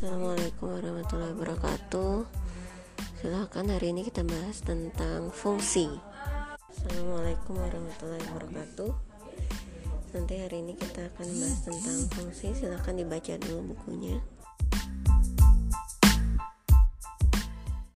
Assalamualaikum warahmatullahi wabarakatuh. Silahkan hari ini kita bahas tentang fungsi. Assalamualaikum warahmatullahi wabarakatuh. Nanti hari ini kita akan bahas tentang fungsi. Silahkan dibaca dulu bukunya.